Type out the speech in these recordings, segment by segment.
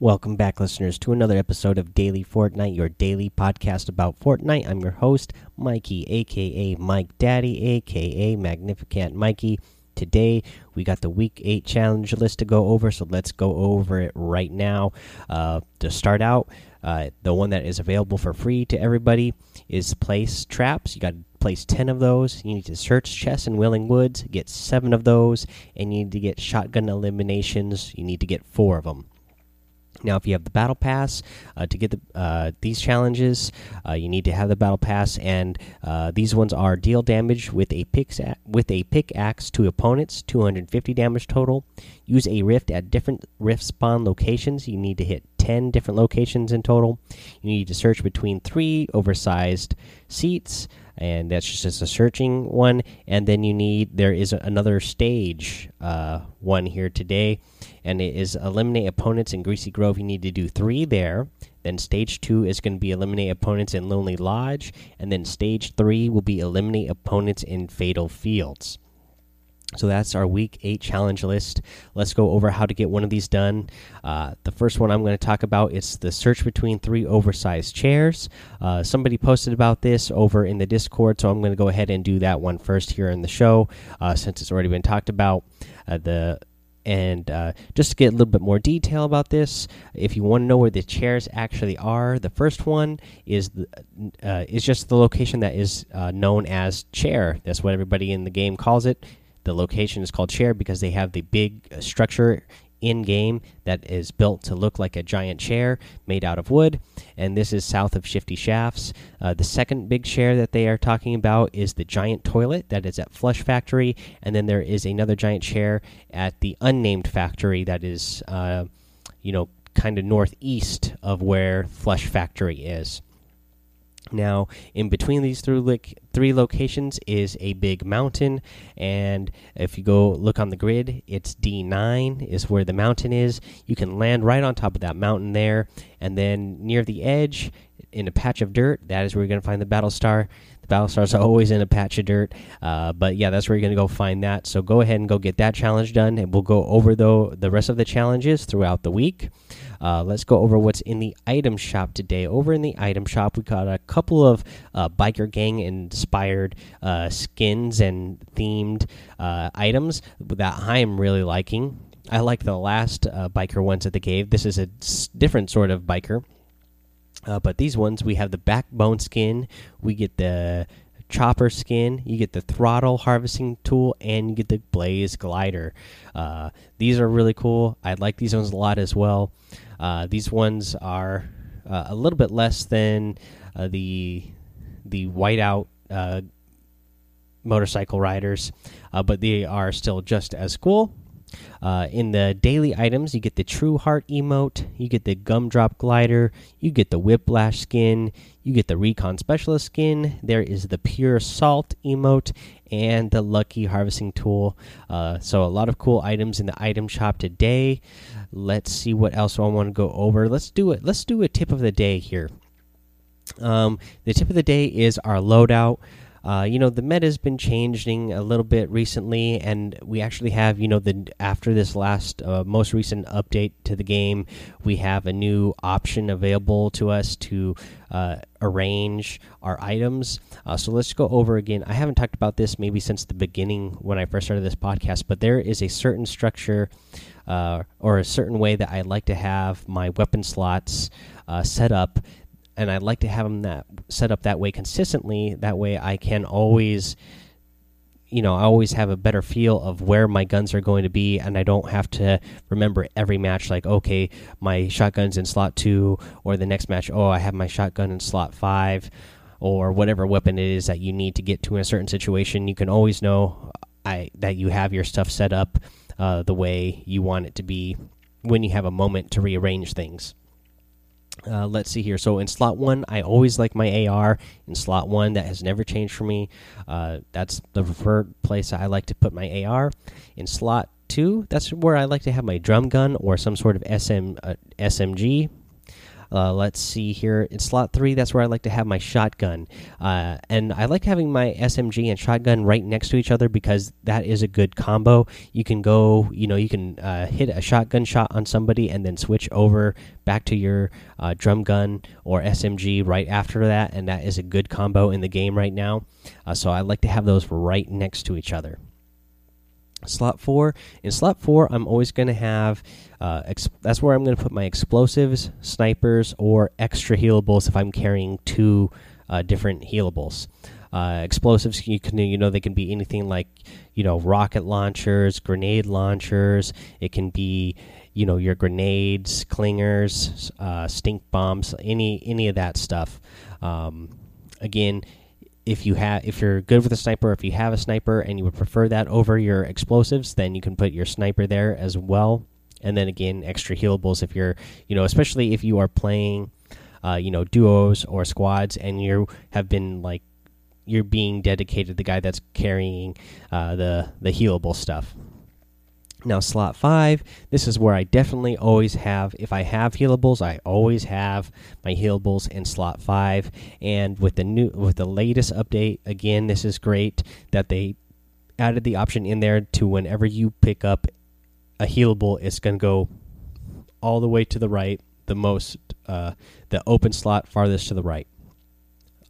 Welcome back, listeners, to another episode of Daily Fortnite, your daily podcast about Fortnite. I'm your host, Mikey, aka Mike Daddy, aka Magnificent Mikey. Today, we got the Week 8 challenge list to go over, so let's go over it right now. Uh, to start out, uh, the one that is available for free to everybody is Place Traps. You got to place 10 of those. You need to search chests in Wailing Woods, get 7 of those, and you need to get shotgun eliminations. You need to get 4 of them. Now, if you have the battle pass uh, to get the, uh, these challenges, uh, you need to have the battle pass, and uh, these ones are deal damage with a pick with a pickaxe to opponents, 250 damage total. Use a rift at different rift spawn locations. You need to hit 10 different locations in total. You need to search between three oversized seats and that's just a searching one. And then you need there is another stage uh, one here today and it is eliminate opponents in greasy grove. You need to do three there. Then stage two is going to be eliminate opponents in lonely lodge and then stage three will be eliminate opponents in fatal fields so that's our week eight challenge list. Let's go over how to get one of these done. Uh, the first one I'm going to talk about is the search between three oversized chairs. Uh, somebody posted about this over in the Discord, so I'm going to go ahead and do that one first here in the show uh, since it's already been talked about. Uh, the and uh, just to get a little bit more detail about this, if you want to know where the chairs actually are, the first one is the, uh, is just the location that is known as chair. That's what everybody in the game calls it the location is called chair because they have the big uh, structure in game that is built to look like a giant chair made out of wood. And this is south of Shifty Shafts. Uh, the second big chair that they are talking about is the giant toilet that is at Flush Factory. And then there is another giant chair at the unnamed factory that is, uh, you know, kind of northeast of where Flush Factory is. Now, in between these three, three locations is a big mountain, and if you go look on the grid, it's D9 is where the mountain is. You can land right on top of that mountain there, and then near the edge, in a patch of dirt, that is where you're going to find the battle star. The battle stars are always in a patch of dirt, uh, but yeah, that's where you're going to go find that. So go ahead and go get that challenge done, and we'll go over though the rest of the challenges throughout the week. Uh, let's go over what's in the item shop today. Over in the item shop, we got a couple of uh, biker gang inspired uh, skins and themed uh, items that I am really liking. I like the last uh, biker ones at the cave. This is a different sort of biker. Uh, but these ones, we have the backbone skin, we get the chopper skin, you get the throttle harvesting tool, and you get the blaze glider. Uh, these are really cool. I like these ones a lot as well. Uh, these ones are uh, a little bit less than uh, the the whiteout uh, motorcycle riders, uh, but they are still just as cool. Uh, in the daily items, you get the True Heart emote, you get the Gumdrop glider, you get the Whiplash skin, you get the Recon Specialist skin. There is the Pure Salt emote and the Lucky Harvesting tool. Uh, so a lot of cool items in the item shop today. Let's see what else I want to go over. Let's do it. Let's do a tip of the day here. Um, the tip of the day is our loadout. Uh, you know the meta has been changing a little bit recently, and we actually have you know the after this last uh, most recent update to the game, we have a new option available to us to uh, arrange our items. Uh, so let's go over again. I haven't talked about this maybe since the beginning when I first started this podcast, but there is a certain structure. Uh, or a certain way that I like to have my weapon slots uh, set up and I'd like to have them that set up that way consistently. That way, I can always, you know, I always have a better feel of where my guns are going to be, and I don't have to remember every match. Like, okay, my shotgun's in slot two, or the next match, oh, I have my shotgun in slot five, or whatever weapon it is that you need to get to in a certain situation. You can always know I that you have your stuff set up uh, the way you want it to be when you have a moment to rearrange things. Uh, let's see here. So in slot one, I always like my AR. In slot one, that has never changed for me. Uh, that's the preferred place I like to put my AR. In slot two, that's where I like to have my drum gun or some sort of SM uh, SMG. Uh, let's see here in slot three. That's where I like to have my shotgun, uh, and I like having my SMG and shotgun right next to each other because that is a good combo. You can go, you know, you can uh, hit a shotgun shot on somebody and then switch over back to your uh, drum gun or SMG right after that, and that is a good combo in the game right now. Uh, so I like to have those right next to each other slot four. In slot four i'm always going to have uh, that's where i'm going to put my explosives snipers or extra healables if i'm carrying two uh, different healables. Uh, explosives you can you know they can be anything like you know rocket launchers grenade launchers. It can be you know your grenades clingers uh, stink bombs any any of that stuff. Um, again if you have if you're good with a sniper if you have a sniper and you would prefer that over your explosives then you can put your sniper there as well. And then again extra healables if you're you know especially if you are playing uh, you know duos or squads and you have been like you're being dedicated the guy that's carrying uh, the the healable stuff now, slot five, this is where I definitely always have, if I have healables, I always have my healables in slot five. And with the new, with the latest update, again, this is great that they added the option in there to whenever you pick up a healable, it's going to go all the way to the right, the most, uh, the open slot farthest to the right.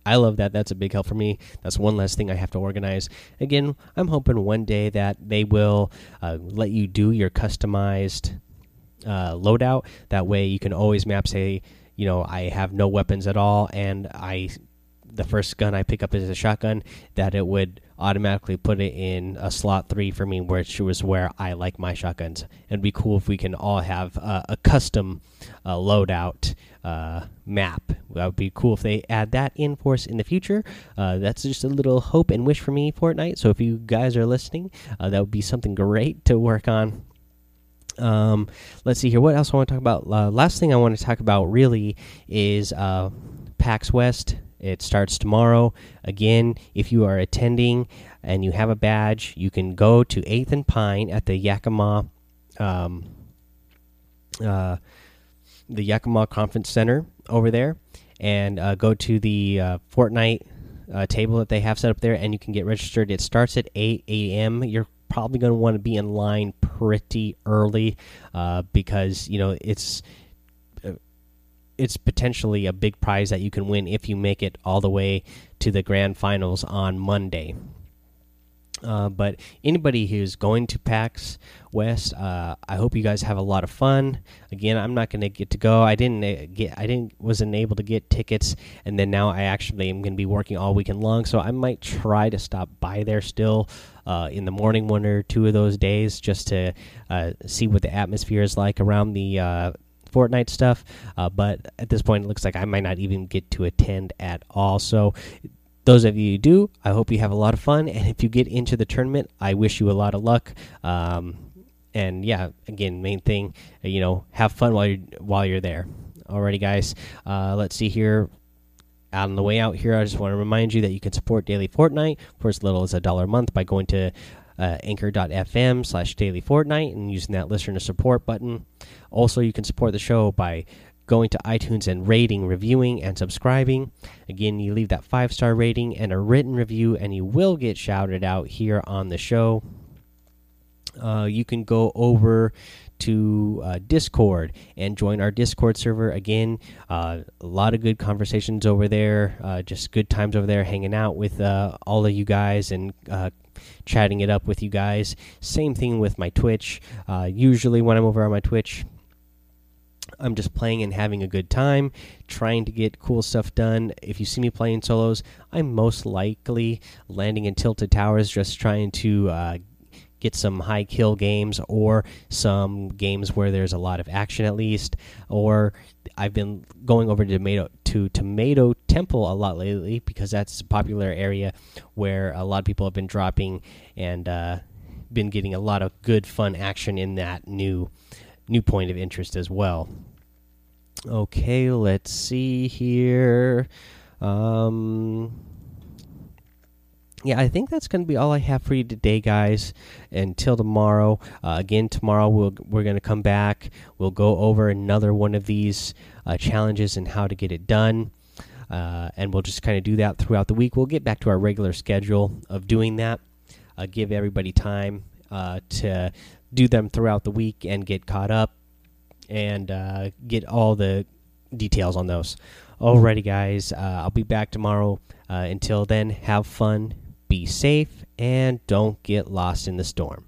I love that. That's a big help for me. That's one less thing I have to organize. Again, I'm hoping one day that they will uh, let you do your customized uh, loadout. That way, you can always map say, you know, I have no weapons at all, and I the first gun I pick up is a shotgun. That it would automatically put it in a slot three for me, which was where I like my shotguns. It'd be cool if we can all have uh, a custom uh, loadout uh, map. That would be cool if they add that in for us in the future. Uh, that's just a little hope and wish for me, Fortnite. So if you guys are listening, uh, that would be something great to work on. Um, let's see here. What else I want to talk about? Uh, last thing I want to talk about really is PAX West. It starts tomorrow. Again, if you are attending and you have a badge, you can go to 8th and Pine at the Yakima, um, uh, the Yakima Conference Center over there, and uh, go to the uh, Fortnite uh, table that they have set up there, and you can get registered. It starts at 8 a.m. You're probably going to want to be in line pretty early uh, because you know it's it's potentially a big prize that you can win if you make it all the way to the grand finals on Monday. Uh, but anybody who's going to PAX West, uh, I hope you guys have a lot of fun. Again, I'm not going to get to go. I didn't uh, get, I didn't, wasn't able to get tickets, and then now I actually am going to be working all weekend long. So I might try to stop by there still uh, in the morning, one or two of those days, just to uh, see what the atmosphere is like around the Fortnite stuff. But at this point, it looks like I might not even get to attend at all. So, those of you who do, I hope you have a lot of fun. And if you get into the tournament, I wish you a lot of luck. Um, and yeah, again, main thing, uh, you know, have fun while you're while you're there. Alrighty, guys. Uh, let's see here. Out on the way out here, I just want to remind you that you can support Daily Fortnite for as little as a dollar a month by going to uh, anchor.fm slash daily fortnite and using that listener support button. Also, you can support the show by going to iTunes and rating, reviewing, and subscribing. Again, you leave that five star rating and a written review, and you will get shouted out here on the show. Uh, you can go over to uh, Discord and join our Discord server. Again, uh, a lot of good conversations over there, uh, just good times over there, hanging out with uh, all of you guys and uh, chatting it up with you guys. Same thing with my Twitch. Usually, when I'm over on my Twitch, I'm just playing and having a good time, trying to get cool stuff done. If you see me playing solos, I'm most likely landing in tilted towers, just trying to uh, get some high kill games or some games where there's a lot of action at least. Or I've been going over to tomato to Tomato Temple a lot lately because that's a popular area where a lot of people have been dropping and uh, been getting a lot of good fun action in that new new point of interest as well. Okay, let's see here. Um, yeah, I think that's going to be all I have for you today, guys. Until tomorrow. Uh, again, tomorrow we'll, we're going to come back. We'll go over another one of these uh, challenges and how to get it done. Uh, and we'll just kind of do that throughout the week. We'll get back to our regular schedule of doing that. Uh, give everybody time uh, to do them throughout the week and get caught up and uh, get all the details on those. Alrighty, guys. I'll be back tomorrow. until then, have fun be safe and don't get lost in the storm.